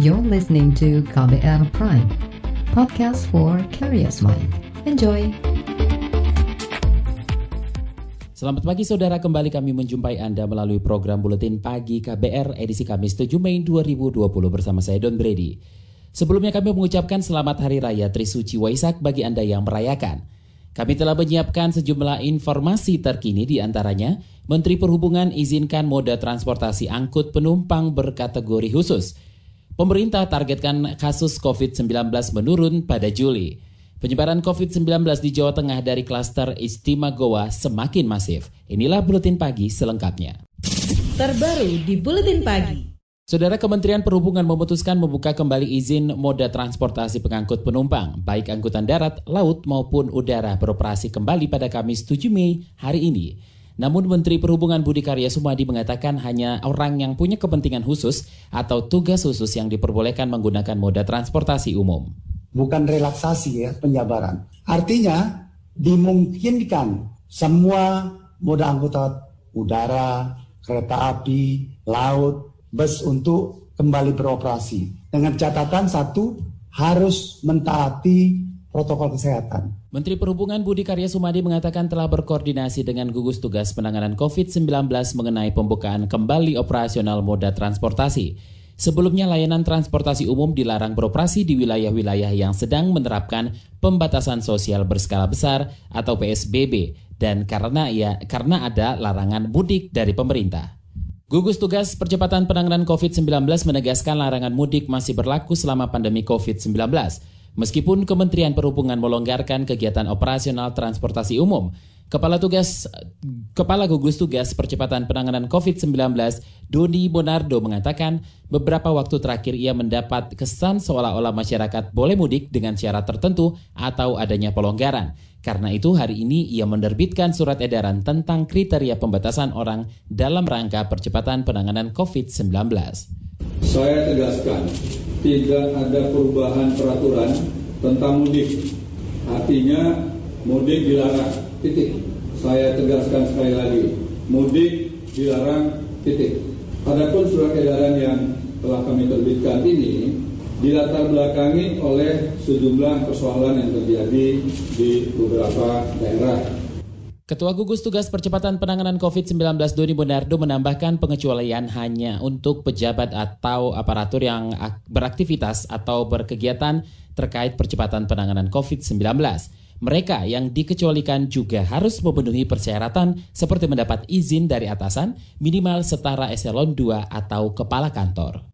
You're listening to KBR Prime, podcast for curious mind. Enjoy! Selamat pagi saudara, kembali kami menjumpai Anda melalui program Buletin Pagi KBR edisi Kamis 7 Mei 2020 bersama saya Don Brady. Sebelumnya kami mengucapkan selamat Hari Raya Trisuci Waisak bagi Anda yang merayakan. Kami telah menyiapkan sejumlah informasi terkini di antaranya Menteri Perhubungan izinkan moda transportasi angkut penumpang berkategori khusus – Pemerintah targetkan kasus COVID-19 menurun pada Juli. Penyebaran COVID-19 di Jawa Tengah dari klaster Istimewa Goa semakin masif. Inilah Buletin Pagi selengkapnya. Terbaru di Buletin Pagi. Saudara Kementerian Perhubungan memutuskan membuka kembali izin moda transportasi pengangkut penumpang, baik angkutan darat, laut maupun udara beroperasi kembali pada Kamis 7 Mei hari ini. Namun Menteri Perhubungan Budi Karya Sumadi mengatakan hanya orang yang punya kepentingan khusus atau tugas khusus yang diperbolehkan menggunakan moda transportasi umum. Bukan relaksasi ya penjabaran. Artinya dimungkinkan semua moda angkutan udara, kereta api, laut, bus untuk kembali beroperasi. Dengan catatan satu, harus mentaati protokol kesehatan. Menteri Perhubungan Budi Karya Sumadi mengatakan telah berkoordinasi dengan gugus tugas penanganan COVID-19 mengenai pembukaan kembali operasional moda transportasi. Sebelumnya layanan transportasi umum dilarang beroperasi di wilayah-wilayah yang sedang menerapkan pembatasan sosial berskala besar atau PSBB dan karena ya karena ada larangan mudik dari pemerintah. Gugus Tugas Percepatan Penanganan COVID-19 menegaskan larangan mudik masih berlaku selama pandemi COVID-19. Meskipun Kementerian Perhubungan melonggarkan kegiatan operasional transportasi umum, Kepala Tugas Kepala Gugus Tugas Percepatan Penanganan COVID-19 Doni Bonardo mengatakan beberapa waktu terakhir ia mendapat kesan seolah-olah masyarakat boleh mudik dengan syarat tertentu atau adanya pelonggaran. Karena itu hari ini ia menerbitkan surat edaran tentang kriteria pembatasan orang dalam rangka percepatan penanganan COVID-19. Saya tegaskan tidak ada perubahan peraturan tentang mudik. Artinya mudik dilarang, titik. Saya tegaskan sekali lagi, mudik dilarang, titik. Adapun surat edaran yang telah kami terbitkan ini dilatar belakangi oleh sejumlah persoalan yang terjadi di beberapa daerah Ketua Gugus Tugas Percepatan Penanganan COVID-19 Doni Bonardo menambahkan pengecualian hanya untuk pejabat atau aparatur yang beraktivitas atau berkegiatan terkait percepatan penanganan COVID-19. Mereka yang dikecualikan juga harus memenuhi persyaratan seperti mendapat izin dari atasan minimal setara eselon 2 atau kepala kantor.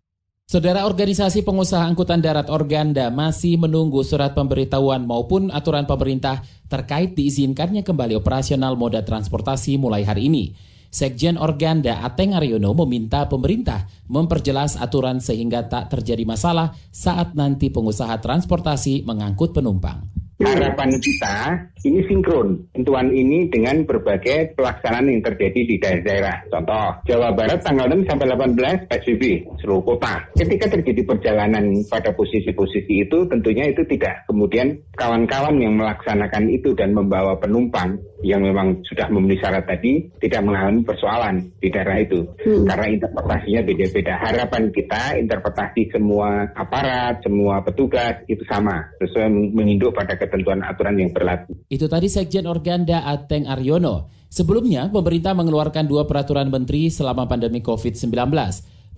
Saudara organisasi pengusaha angkutan darat Organda masih menunggu surat pemberitahuan maupun aturan pemerintah terkait diizinkannya kembali operasional moda transportasi mulai hari ini. Sekjen Organda Ateng Aryono meminta pemerintah memperjelas aturan sehingga tak terjadi masalah saat nanti pengusaha transportasi mengangkut penumpang. Harapan kita ini sinkron tentuan ini dengan berbagai pelaksanaan yang terjadi di daerah-daerah. Contoh, Jawa Barat tanggal 6 sampai 18 PSBB seluruh kota. Ketika terjadi perjalanan pada posisi-posisi itu tentunya itu tidak kemudian kawan-kawan yang melaksanakan itu dan membawa penumpang yang memang sudah memenuhi syarat tadi tidak mengalami persoalan di daerah itu. Hmm. Karena interpretasinya beda-beda. Harapan kita interpretasi semua aparat, semua petugas itu sama sesuai menginduk pada ketentuan aturan yang berlaku. Itu tadi Sekjen Organda Ateng Aryono. Sebelumnya, pemerintah mengeluarkan dua peraturan menteri selama pandemi COVID-19.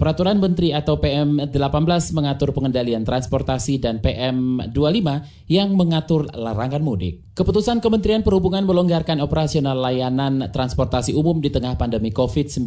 Peraturan Menteri atau PM18 mengatur pengendalian transportasi dan PM25 yang mengatur larangan mudik. Keputusan Kementerian Perhubungan melonggarkan operasional layanan transportasi umum di tengah pandemi COVID-19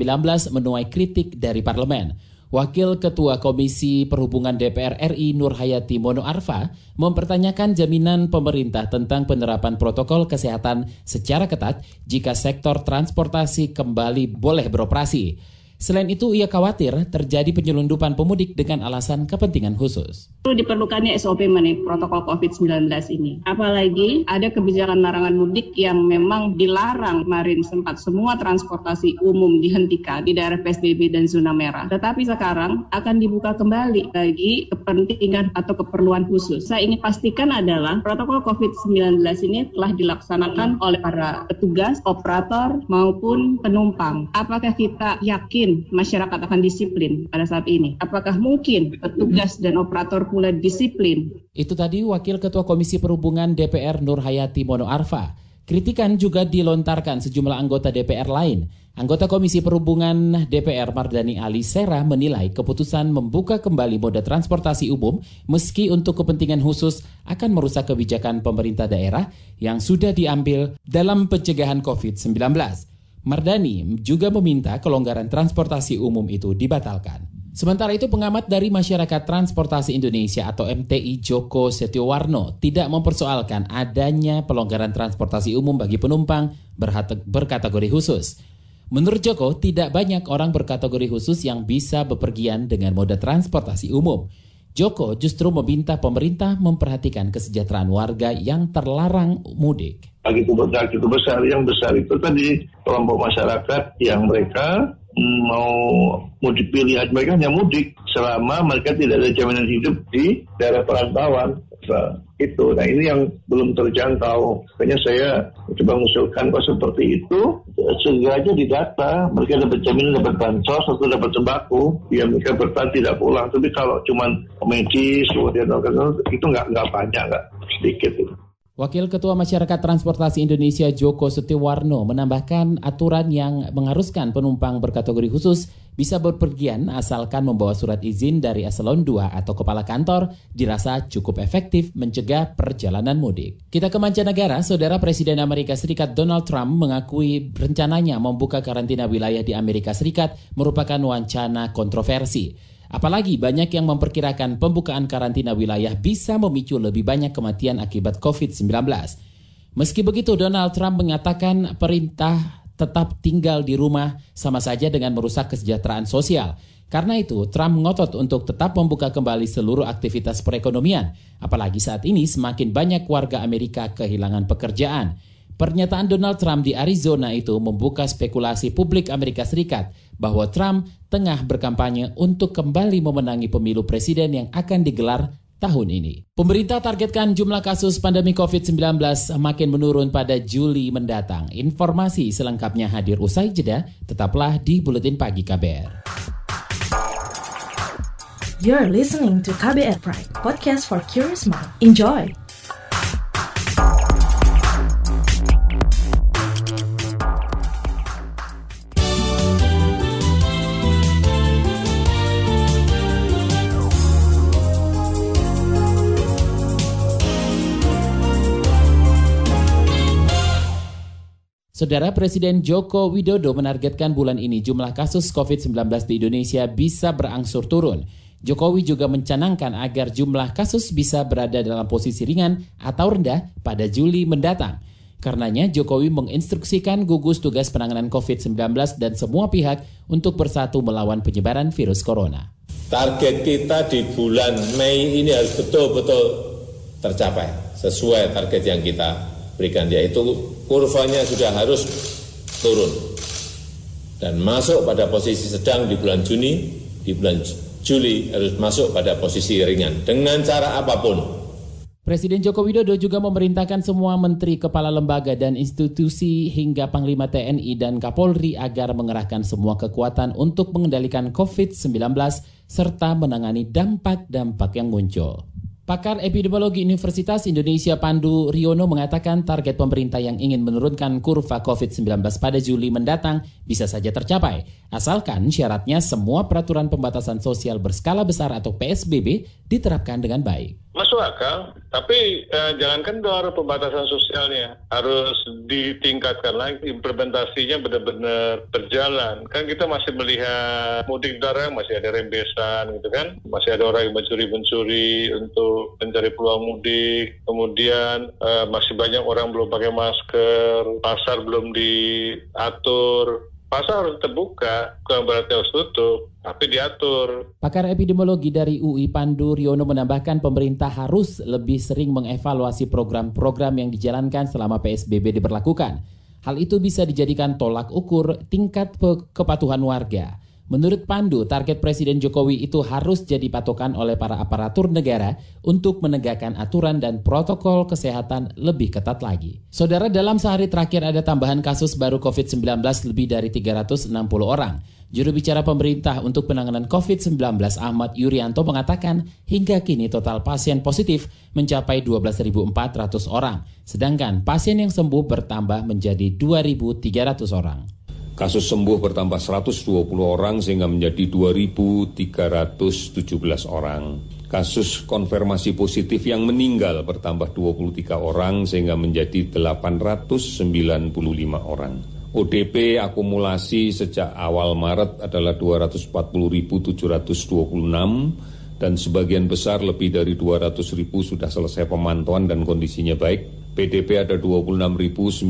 menuai kritik dari parlemen. Wakil Ketua Komisi Perhubungan DPR RI Nur Hayati Mono Arfa mempertanyakan jaminan pemerintah tentang penerapan protokol kesehatan secara ketat jika sektor transportasi kembali boleh beroperasi. Selain itu, ia khawatir terjadi penyelundupan pemudik dengan alasan kepentingan khusus. Perlu diperlukannya SOP mengenai protokol COVID-19 ini. Apalagi ada kebijakan larangan mudik yang memang dilarang kemarin sempat semua transportasi umum dihentikan di daerah PSBB dan zona merah. Tetapi sekarang akan dibuka kembali bagi kepentingan atau keperluan khusus. Saya ingin pastikan adalah protokol COVID-19 ini telah dilaksanakan oleh para petugas, operator maupun penumpang. Apakah kita yakin masyarakat akan disiplin pada saat ini? Apakah mungkin petugas dan operator pula disiplin? Itu tadi Wakil Ketua Komisi Perhubungan DPR Nur Hayati Mono Arfa. Kritikan juga dilontarkan sejumlah anggota DPR lain. Anggota Komisi Perhubungan DPR Mardani Ali Sera menilai keputusan membuka kembali moda transportasi umum meski untuk kepentingan khusus akan merusak kebijakan pemerintah daerah yang sudah diambil dalam pencegahan COVID-19. Mardani juga meminta kelonggaran transportasi umum itu dibatalkan. Sementara itu pengamat dari Masyarakat Transportasi Indonesia atau MTI Joko Setiowarno tidak mempersoalkan adanya pelonggaran transportasi umum bagi penumpang berkategori khusus. Menurut Joko, tidak banyak orang berkategori khusus yang bisa bepergian dengan moda transportasi umum. Joko justru meminta pemerintah memperhatikan kesejahteraan warga yang terlarang mudik. Bagi kebutuhan itu besar, yang besar itu tadi kelompok masyarakat yang mereka mau mudik pilihan mereka hanya mudik selama mereka tidak ada jaminan hidup di daerah perantauan nah, itu. Nah ini yang belum terjangkau. Makanya saya coba mengusulkan kok seperti itu sengaja didata mereka dapat jaminan dapat bansos atau dapat sembako biar mereka bertahan tidak pulang. Tapi kalau cuma medis kemudian itu nggak nggak banyak nggak sedikit itu. Wakil Ketua Masyarakat Transportasi Indonesia Joko Setiwarno menambahkan aturan yang mengharuskan penumpang berkategori khusus bisa berpergian asalkan membawa surat izin dari eselon 2 atau kepala kantor dirasa cukup efektif mencegah perjalanan mudik. Kita ke mancanegara, Saudara Presiden Amerika Serikat Donald Trump mengakui rencananya membuka karantina wilayah di Amerika Serikat merupakan wacana kontroversi. Apalagi banyak yang memperkirakan pembukaan karantina wilayah bisa memicu lebih banyak kematian akibat COVID-19. Meski begitu, Donald Trump mengatakan perintah tetap tinggal di rumah sama saja dengan merusak kesejahteraan sosial. Karena itu, Trump ngotot untuk tetap membuka kembali seluruh aktivitas perekonomian, apalagi saat ini semakin banyak warga Amerika kehilangan pekerjaan. Pernyataan Donald Trump di Arizona itu membuka spekulasi publik Amerika Serikat bahwa Trump tengah berkampanye untuk kembali memenangi pemilu presiden yang akan digelar tahun ini. Pemerintah targetkan jumlah kasus pandemi COVID-19 makin menurun pada Juli mendatang. Informasi selengkapnya hadir usai jeda, tetaplah di Buletin Pagi KBR. You're listening to KBR Pride, podcast for curious mind. Enjoy! Saudara Presiden Joko Widodo menargetkan bulan ini jumlah kasus COVID-19 di Indonesia bisa berangsur turun. Jokowi juga mencanangkan agar jumlah kasus bisa berada dalam posisi ringan atau rendah pada Juli mendatang. Karenanya Jokowi menginstruksikan gugus tugas penanganan COVID-19 dan semua pihak untuk bersatu melawan penyebaran virus corona. Target kita di bulan Mei ini harus betul-betul tercapai sesuai target yang kita berikan yaitu kurvanya sudah harus turun dan masuk pada posisi sedang di bulan Juni, di bulan Juli harus masuk pada posisi ringan dengan cara apa pun. Presiden Joko Widodo juga memerintahkan semua menteri, kepala lembaga dan institusi hingga Panglima TNI dan Kapolri agar mengerahkan semua kekuatan untuk mengendalikan COVID-19 serta menangani dampak-dampak yang muncul. Pakar epidemiologi Universitas Indonesia Pandu Riono mengatakan target pemerintah yang ingin menurunkan kurva COVID-19 pada Juli mendatang bisa saja tercapai, asalkan syaratnya semua peraturan pembatasan sosial berskala besar atau PSBB diterapkan dengan baik. Masuk akal, tapi eh, jangan kendor pembatasan sosialnya. Harus ditingkatkan lagi, implementasinya benar-benar berjalan. Kan kita masih melihat mudik darah, masih ada rembesan gitu kan. Masih ada orang yang mencuri-mencuri untuk mencari peluang mudik. Kemudian eh, masih banyak orang belum pakai masker, pasar belum diatur pasar harus terbuka, bukan berarti harus tutup, tapi diatur. Pakar epidemiologi dari UI Pandu Riono menambahkan pemerintah harus lebih sering mengevaluasi program-program yang dijalankan selama PSBB diberlakukan. Hal itu bisa dijadikan tolak ukur tingkat kepatuhan warga. Menurut Pandu, target Presiden Jokowi itu harus jadi patokan oleh para aparatur negara untuk menegakkan aturan dan protokol kesehatan lebih ketat lagi. Saudara, dalam sehari terakhir ada tambahan kasus baru COVID-19 lebih dari 360 orang. Juru bicara pemerintah untuk penanganan COVID-19 Ahmad Yuryanto mengatakan hingga kini total pasien positif mencapai 12.400 orang, sedangkan pasien yang sembuh bertambah menjadi 2.300 orang. Kasus sembuh bertambah 120 orang sehingga menjadi 2.317 orang. Kasus konfirmasi positif yang meninggal bertambah 23 orang sehingga menjadi 895 orang. ODP akumulasi sejak awal Maret adalah 240.726 dan sebagian besar lebih dari 200.000 sudah selesai pemantauan dan kondisinya baik. PDP ada 26.932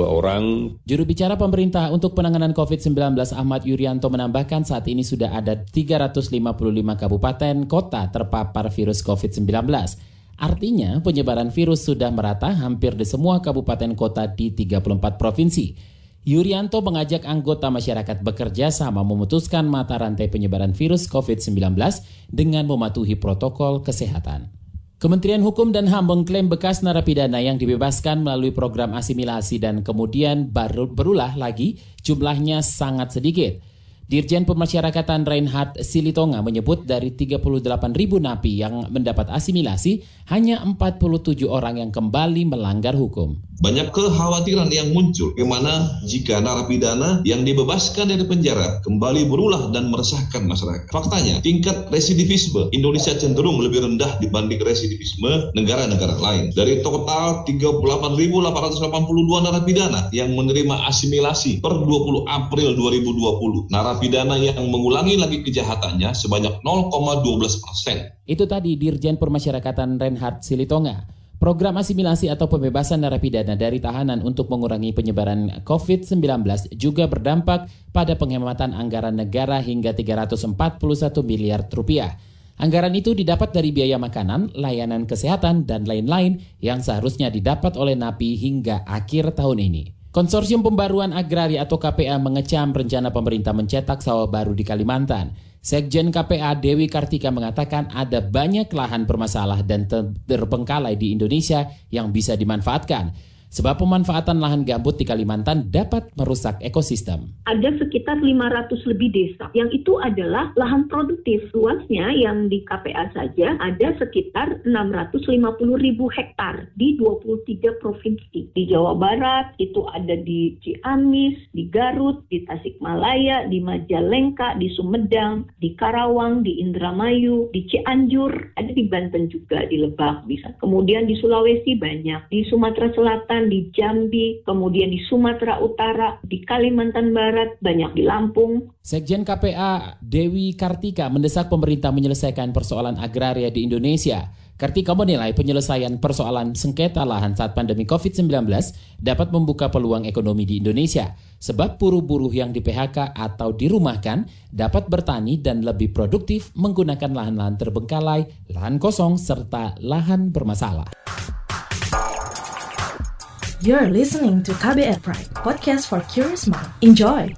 orang. Juru bicara pemerintah untuk penanganan COVID-19 Ahmad Yuryanto menambahkan saat ini sudah ada 355 kabupaten kota terpapar virus COVID-19. Artinya penyebaran virus sudah merata hampir di semua kabupaten kota di 34 provinsi. Yuryanto mengajak anggota masyarakat bekerja sama memutuskan mata rantai penyebaran virus COVID-19 dengan mematuhi protokol kesehatan. Kementerian Hukum dan HAM mengklaim bekas narapidana yang dibebaskan melalui program asimilasi dan kemudian baru berulah lagi jumlahnya sangat sedikit. Dirjen Pemasyarakatan Reinhard Silitonga menyebut dari 38 ribu napi yang mendapat asimilasi, hanya 47 orang yang kembali melanggar hukum. Banyak kekhawatiran yang muncul, bagaimana jika narapidana yang dibebaskan dari penjara kembali berulah dan meresahkan masyarakat. Faktanya, tingkat residivisme Indonesia cenderung lebih rendah dibanding residivisme negara-negara lain. Dari total 38.882 narapidana yang menerima asimilasi per 20 April 2020, narapidana yang mengulangi lagi kejahatannya sebanyak 0,12 persen. Itu tadi Dirjen Permasyarakatan Reinhard Silitonga. Program asimilasi atau pembebasan narapidana dari tahanan untuk mengurangi penyebaran COVID-19 juga berdampak pada penghematan anggaran negara hingga 341 miliar rupiah. Anggaran itu didapat dari biaya makanan, layanan kesehatan, dan lain-lain yang seharusnya didapat oleh NAPI hingga akhir tahun ini. Konsorsium Pembaruan Agraria atau KPA mengecam rencana pemerintah mencetak sawah baru di Kalimantan. Sekjen KPA Dewi Kartika mengatakan ada banyak lahan bermasalah dan terbengkalai di Indonesia yang bisa dimanfaatkan. Sebab pemanfaatan lahan gambut di Kalimantan dapat merusak ekosistem. Ada sekitar 500 lebih desa yang itu adalah lahan produktif. Luasnya yang di KPA saja ada sekitar 650 ribu hektar di 23 provinsi. Di Jawa Barat itu ada di Ciamis, di Garut, di Tasikmalaya, di Majalengka, di Sumedang, di Karawang, di Indramayu, di Cianjur, ada di Banten juga, di Lebak bisa. Kemudian di Sulawesi banyak, di Sumatera Selatan di Jambi, kemudian di Sumatera Utara, di Kalimantan Barat, banyak di Lampung. Sekjen KPA Dewi Kartika mendesak pemerintah menyelesaikan persoalan agraria di Indonesia. Kartika menilai penyelesaian persoalan sengketa lahan saat pandemi COVID-19 dapat membuka peluang ekonomi di Indonesia, sebab buruh-buruh yang di PHK atau dirumahkan dapat bertani dan lebih produktif menggunakan lahan-lahan terbengkalai, lahan kosong, serta lahan bermasalah. You're listening to KBR Pride, podcast for curious mind. Enjoy!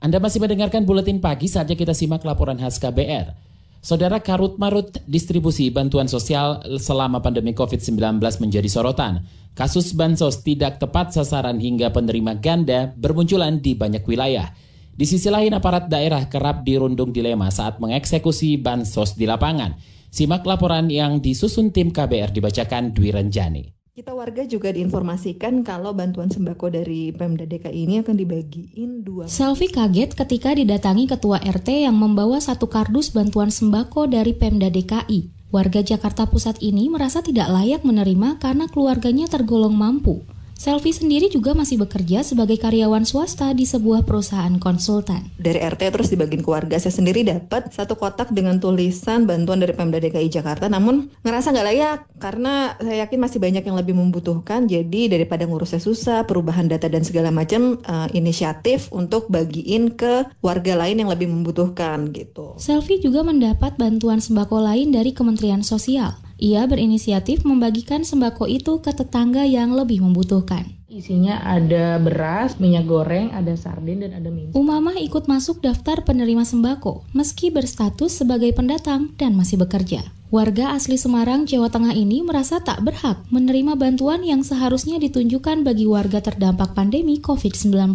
Anda masih mendengarkan buletin pagi saatnya kita simak laporan khas KBR. Saudara karut marut distribusi bantuan sosial selama pandemi COVID-19 menjadi sorotan. Kasus bansos tidak tepat sasaran hingga penerima ganda bermunculan di banyak wilayah. Di sisi lain aparat daerah kerap dirundung dilema saat mengeksekusi bansos di lapangan. Simak laporan yang disusun tim KBR dibacakan Dwi Renjani. Kita warga juga diinformasikan kalau bantuan sembako dari Pemda DKI ini akan dibagiin dua. Selfie kaget ketika didatangi ketua RT yang membawa satu kardus bantuan sembako dari Pemda DKI. Warga Jakarta Pusat ini merasa tidak layak menerima karena keluarganya tergolong mampu. Selvi sendiri juga masih bekerja sebagai karyawan swasta di sebuah perusahaan konsultan. Dari RT terus dibagiin keluarga, saya sendiri dapat satu kotak dengan tulisan bantuan dari Pemda DKI Jakarta, namun ngerasa nggak layak karena saya yakin masih banyak yang lebih membutuhkan. Jadi daripada ngurusnya susah, perubahan data dan segala macam uh, inisiatif untuk bagiin ke warga lain yang lebih membutuhkan gitu. Selvi juga mendapat bantuan sembako lain dari Kementerian Sosial. Ia berinisiatif membagikan sembako itu ke tetangga yang lebih membutuhkan. Isinya ada beras, minyak goreng, ada sarden, dan ada mie. Umamah ikut masuk daftar penerima sembako, meski berstatus sebagai pendatang dan masih bekerja. Warga asli Semarang, Jawa Tengah ini merasa tak berhak menerima bantuan yang seharusnya ditunjukkan bagi warga terdampak pandemi COVID-19.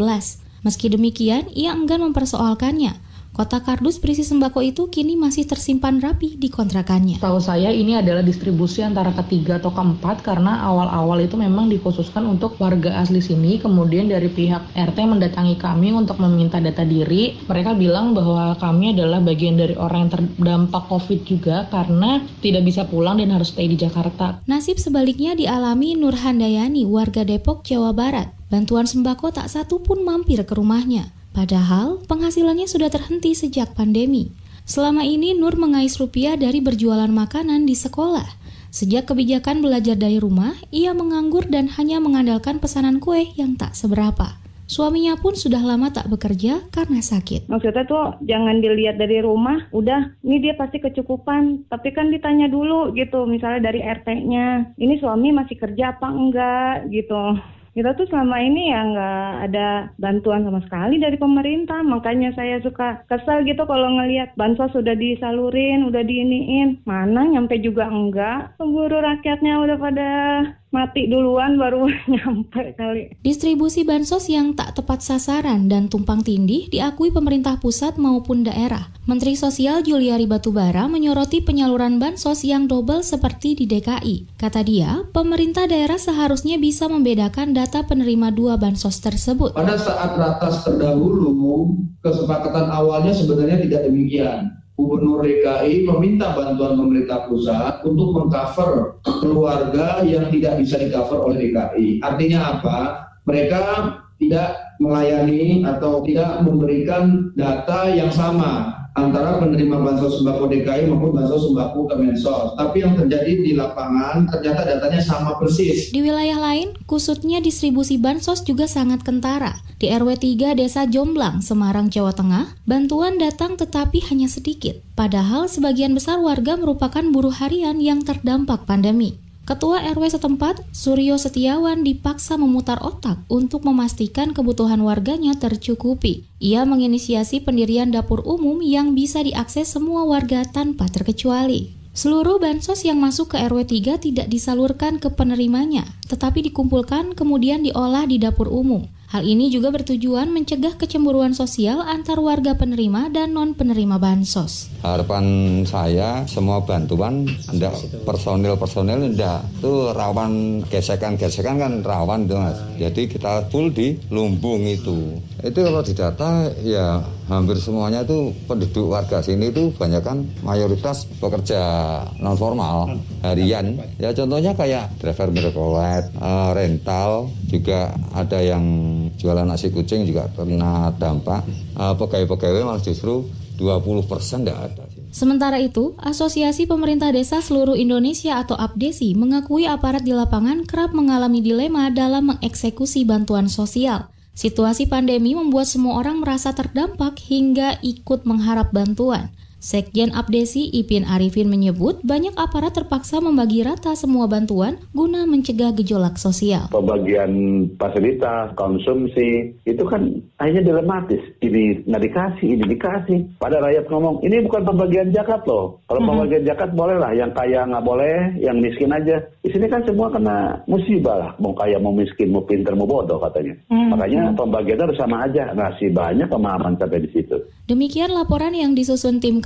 Meski demikian, ia enggan mempersoalkannya Kotak kardus berisi sembako itu kini masih tersimpan rapi di kontrakannya. Tahu saya ini adalah distribusi antara ketiga atau keempat karena awal-awal itu memang dikhususkan untuk warga asli sini. Kemudian dari pihak RT mendatangi kami untuk meminta data diri. Mereka bilang bahwa kami adalah bagian dari orang yang terdampak COVID juga karena tidak bisa pulang dan harus stay di Jakarta. Nasib sebaliknya dialami Nur Handayani, warga Depok, Jawa Barat. Bantuan sembako tak satu pun mampir ke rumahnya. Padahal penghasilannya sudah terhenti sejak pandemi. Selama ini Nur mengais rupiah dari berjualan makanan di sekolah. Sejak kebijakan belajar dari rumah, ia menganggur dan hanya mengandalkan pesanan kue yang tak seberapa. Suaminya pun sudah lama tak bekerja karena sakit. Maksudnya tuh jangan dilihat dari rumah, udah ini dia pasti kecukupan. Tapi kan ditanya dulu gitu, misalnya dari RT-nya, ini suami masih kerja apa enggak gitu kita tuh selama ini ya nggak ada bantuan sama sekali dari pemerintah. Makanya saya suka kesal gitu kalau ngelihat bansos sudah disalurin, udah diiniin. Mana nyampe juga enggak. Keburu rakyatnya udah pada mati duluan baru nyampe kali. Distribusi bansos yang tak tepat sasaran dan tumpang tindih diakui pemerintah pusat maupun daerah. Menteri Sosial Juliari Batubara menyoroti penyaluran bansos yang double seperti di DKI. Kata dia, pemerintah daerah seharusnya bisa membedakan data penerima dua bansos tersebut. Pada saat ratas terdahulu, kesepakatan awalnya sebenarnya tidak demikian Gubernur DKI meminta bantuan pemerintah pusat untuk mengcover keluarga yang tidak bisa di-cover oleh DKI. Artinya apa? Mereka tidak melayani atau tidak memberikan data yang sama antara penerima bansos sembako DKI maupun bansos sembako Kemensos. Tapi yang terjadi di lapangan ternyata datanya sama persis. Di wilayah lain, kusutnya distribusi bansos juga sangat kentara. Di RW 3 Desa Jomblang, Semarang, Jawa Tengah, bantuan datang tetapi hanya sedikit. Padahal sebagian besar warga merupakan buruh harian yang terdampak pandemi. Ketua RW setempat, Suryo Setiawan dipaksa memutar otak untuk memastikan kebutuhan warganya tercukupi. Ia menginisiasi pendirian dapur umum yang bisa diakses semua warga tanpa terkecuali. Seluruh bansos yang masuk ke RW 3 tidak disalurkan ke penerimanya, tetapi dikumpulkan kemudian diolah di dapur umum. Hal ini juga bertujuan mencegah kecemburuan sosial antar warga penerima dan non-penerima bansos. Harapan saya semua bantuan, enggak personil-personil enggak, itu rawan gesekan-gesekan kan rawan tuh mas. Jadi kita full di lumbung itu. Itu kalau didata ya hampir semuanya itu penduduk warga sini itu banyak kan mayoritas pekerja non formal harian. Ya contohnya kayak driver mirkolet, uh, rental juga ada yang jualan nasi kucing juga kena dampak. Uh, pegawai-pegawai malah justru 20 persen tidak ada. Sementara itu, Asosiasi Pemerintah Desa Seluruh Indonesia atau APDESI mengakui aparat di lapangan kerap mengalami dilema dalam mengeksekusi bantuan sosial. Situasi pandemi membuat semua orang merasa terdampak hingga ikut mengharap bantuan. Sekjen Abdesi Ipin Arifin menyebut banyak aparat terpaksa membagi rata semua bantuan guna mencegah gejolak sosial. Pembagian fasilitas, konsumsi, itu kan hanya dilematis. Ini nggak dikasih, ini dikasih. Pada rakyat ngomong, ini bukan pembagian jakat loh. Kalau hmm. pembagian jakat boleh lah, yang kaya nggak boleh, yang miskin aja. Di sini kan semua kena musibah lah. Mau kaya, mau miskin, mau pinter, mau bodoh katanya. Hmm. Makanya pembagian harus sama aja. Ngasih banyak pemahaman sampai di situ. Demikian laporan yang disusun tim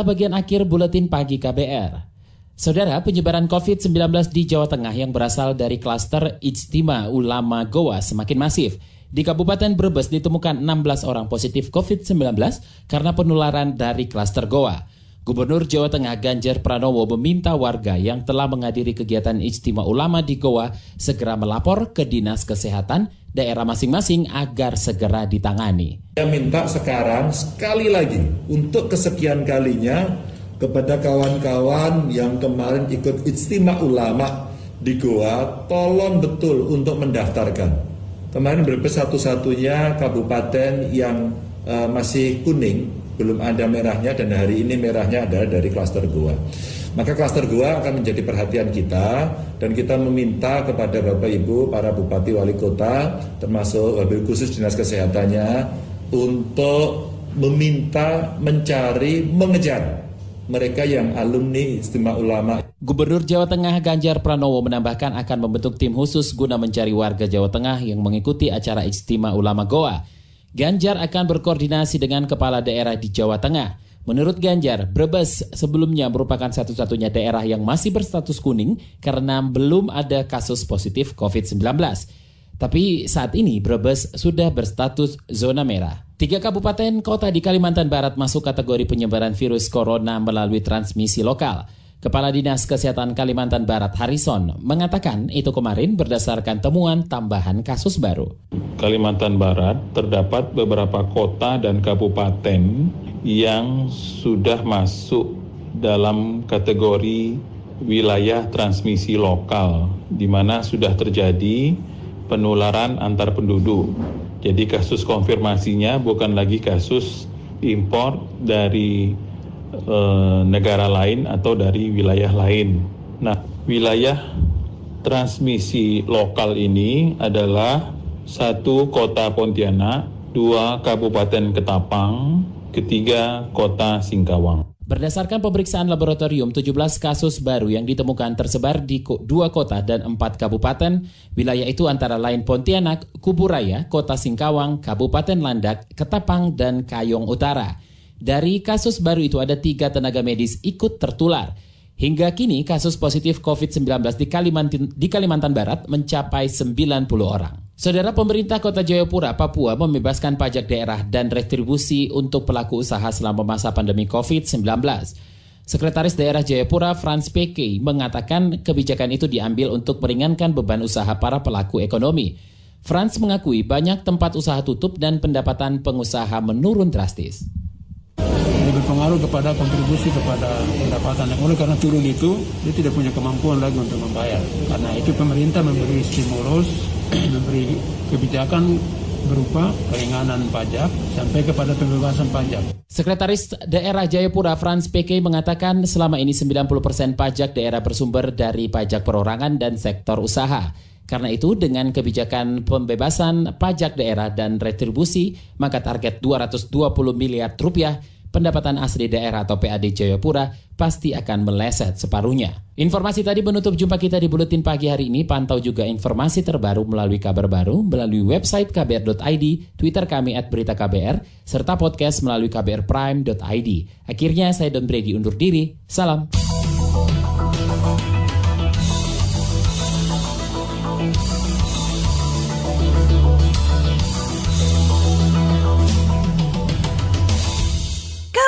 Inilah bagian akhir buletin pagi KBR. Saudara, penyebaran COVID-19 di Jawa Tengah yang berasal dari klaster Ijtima Ulama Goa semakin masif. Di Kabupaten Brebes ditemukan 16 orang positif COVID-19 karena penularan dari klaster Goa. Gubernur Jawa Tengah Ganjar Pranowo meminta warga yang telah menghadiri kegiatan Ijtima Ulama di Goa segera melapor ke Dinas Kesehatan daerah masing-masing agar segera ditangani. Saya minta sekarang sekali lagi untuk kesekian kalinya kepada kawan-kawan yang kemarin ikut Ijtima Ulama di Goa, tolong betul untuk mendaftarkan. Kemarin berbes satu-satunya kabupaten yang uh, masih kuning belum ada merahnya dan hari ini merahnya adalah dari klaster Goa. Maka klaster Goa akan menjadi perhatian kita dan kita meminta kepada Bapak Ibu para bupati wali kota termasuk wabil khusus dinas kesehatannya untuk meminta mencari mengejar mereka yang alumni istimewa ulama. Gubernur Jawa Tengah Ganjar Pranowo menambahkan akan membentuk tim khusus guna mencari warga Jawa Tengah yang mengikuti acara istimewa ulama Goa. Ganjar akan berkoordinasi dengan kepala daerah di Jawa Tengah. Menurut Ganjar, Brebes sebelumnya merupakan satu-satunya daerah yang masih berstatus kuning karena belum ada kasus positif COVID-19. Tapi saat ini Brebes sudah berstatus zona merah. Tiga kabupaten kota di Kalimantan Barat masuk kategori penyebaran virus corona melalui transmisi lokal. Kepala Dinas Kesehatan Kalimantan Barat Harrison mengatakan itu kemarin berdasarkan temuan tambahan kasus baru. Kalimantan Barat terdapat beberapa kota dan kabupaten yang sudah masuk dalam kategori wilayah transmisi lokal di mana sudah terjadi penularan antar penduduk. Jadi kasus konfirmasinya bukan lagi kasus impor dari e, negara lain atau dari wilayah lain. Nah, wilayah transmisi lokal ini adalah satu kota Pontianak, dua kabupaten Ketapang, ketiga kota Singkawang. Berdasarkan pemeriksaan laboratorium, 17 kasus baru yang ditemukan tersebar di dua kota dan empat kabupaten. Wilayah itu antara lain Pontianak, Kuburaya, Kota Singkawang, Kabupaten Landak, Ketapang, dan Kayong Utara. Dari kasus baru itu ada tiga tenaga medis ikut tertular. Hingga kini kasus positif COVID-19 di Kalimantan, di Kalimantan Barat mencapai 90 orang. Saudara pemerintah Kota Jayapura, Papua membebaskan pajak daerah dan retribusi untuk pelaku usaha selama masa pandemi COVID-19. Sekretaris Daerah Jayapura Franz PK mengatakan kebijakan itu diambil untuk meringankan beban usaha para pelaku ekonomi. Franz mengakui banyak tempat usaha tutup dan pendapatan pengusaha menurun drastis ini berpengaruh kepada kontribusi kepada pendapatan oleh karena turun itu dia tidak punya kemampuan lagi untuk membayar karena itu pemerintah memberi stimulus memberi kebijakan berupa keringanan pajak sampai kepada pembebasan pajak. Sekretaris Daerah Jayapura Franz PK mengatakan selama ini 90% pajak daerah bersumber dari pajak perorangan dan sektor usaha. Karena itu dengan kebijakan pembebasan pajak daerah dan retribusi, maka target 220 miliar rupiah pendapatan asli daerah atau PAD Jayapura pasti akan meleset separuhnya. Informasi tadi menutup jumpa kita di Buletin Pagi hari ini. Pantau juga informasi terbaru melalui kabar baru, melalui website kbr.id, Twitter kami at berita KBR, serta podcast melalui kbrprime.id. Akhirnya saya Don Brady undur diri. Salam.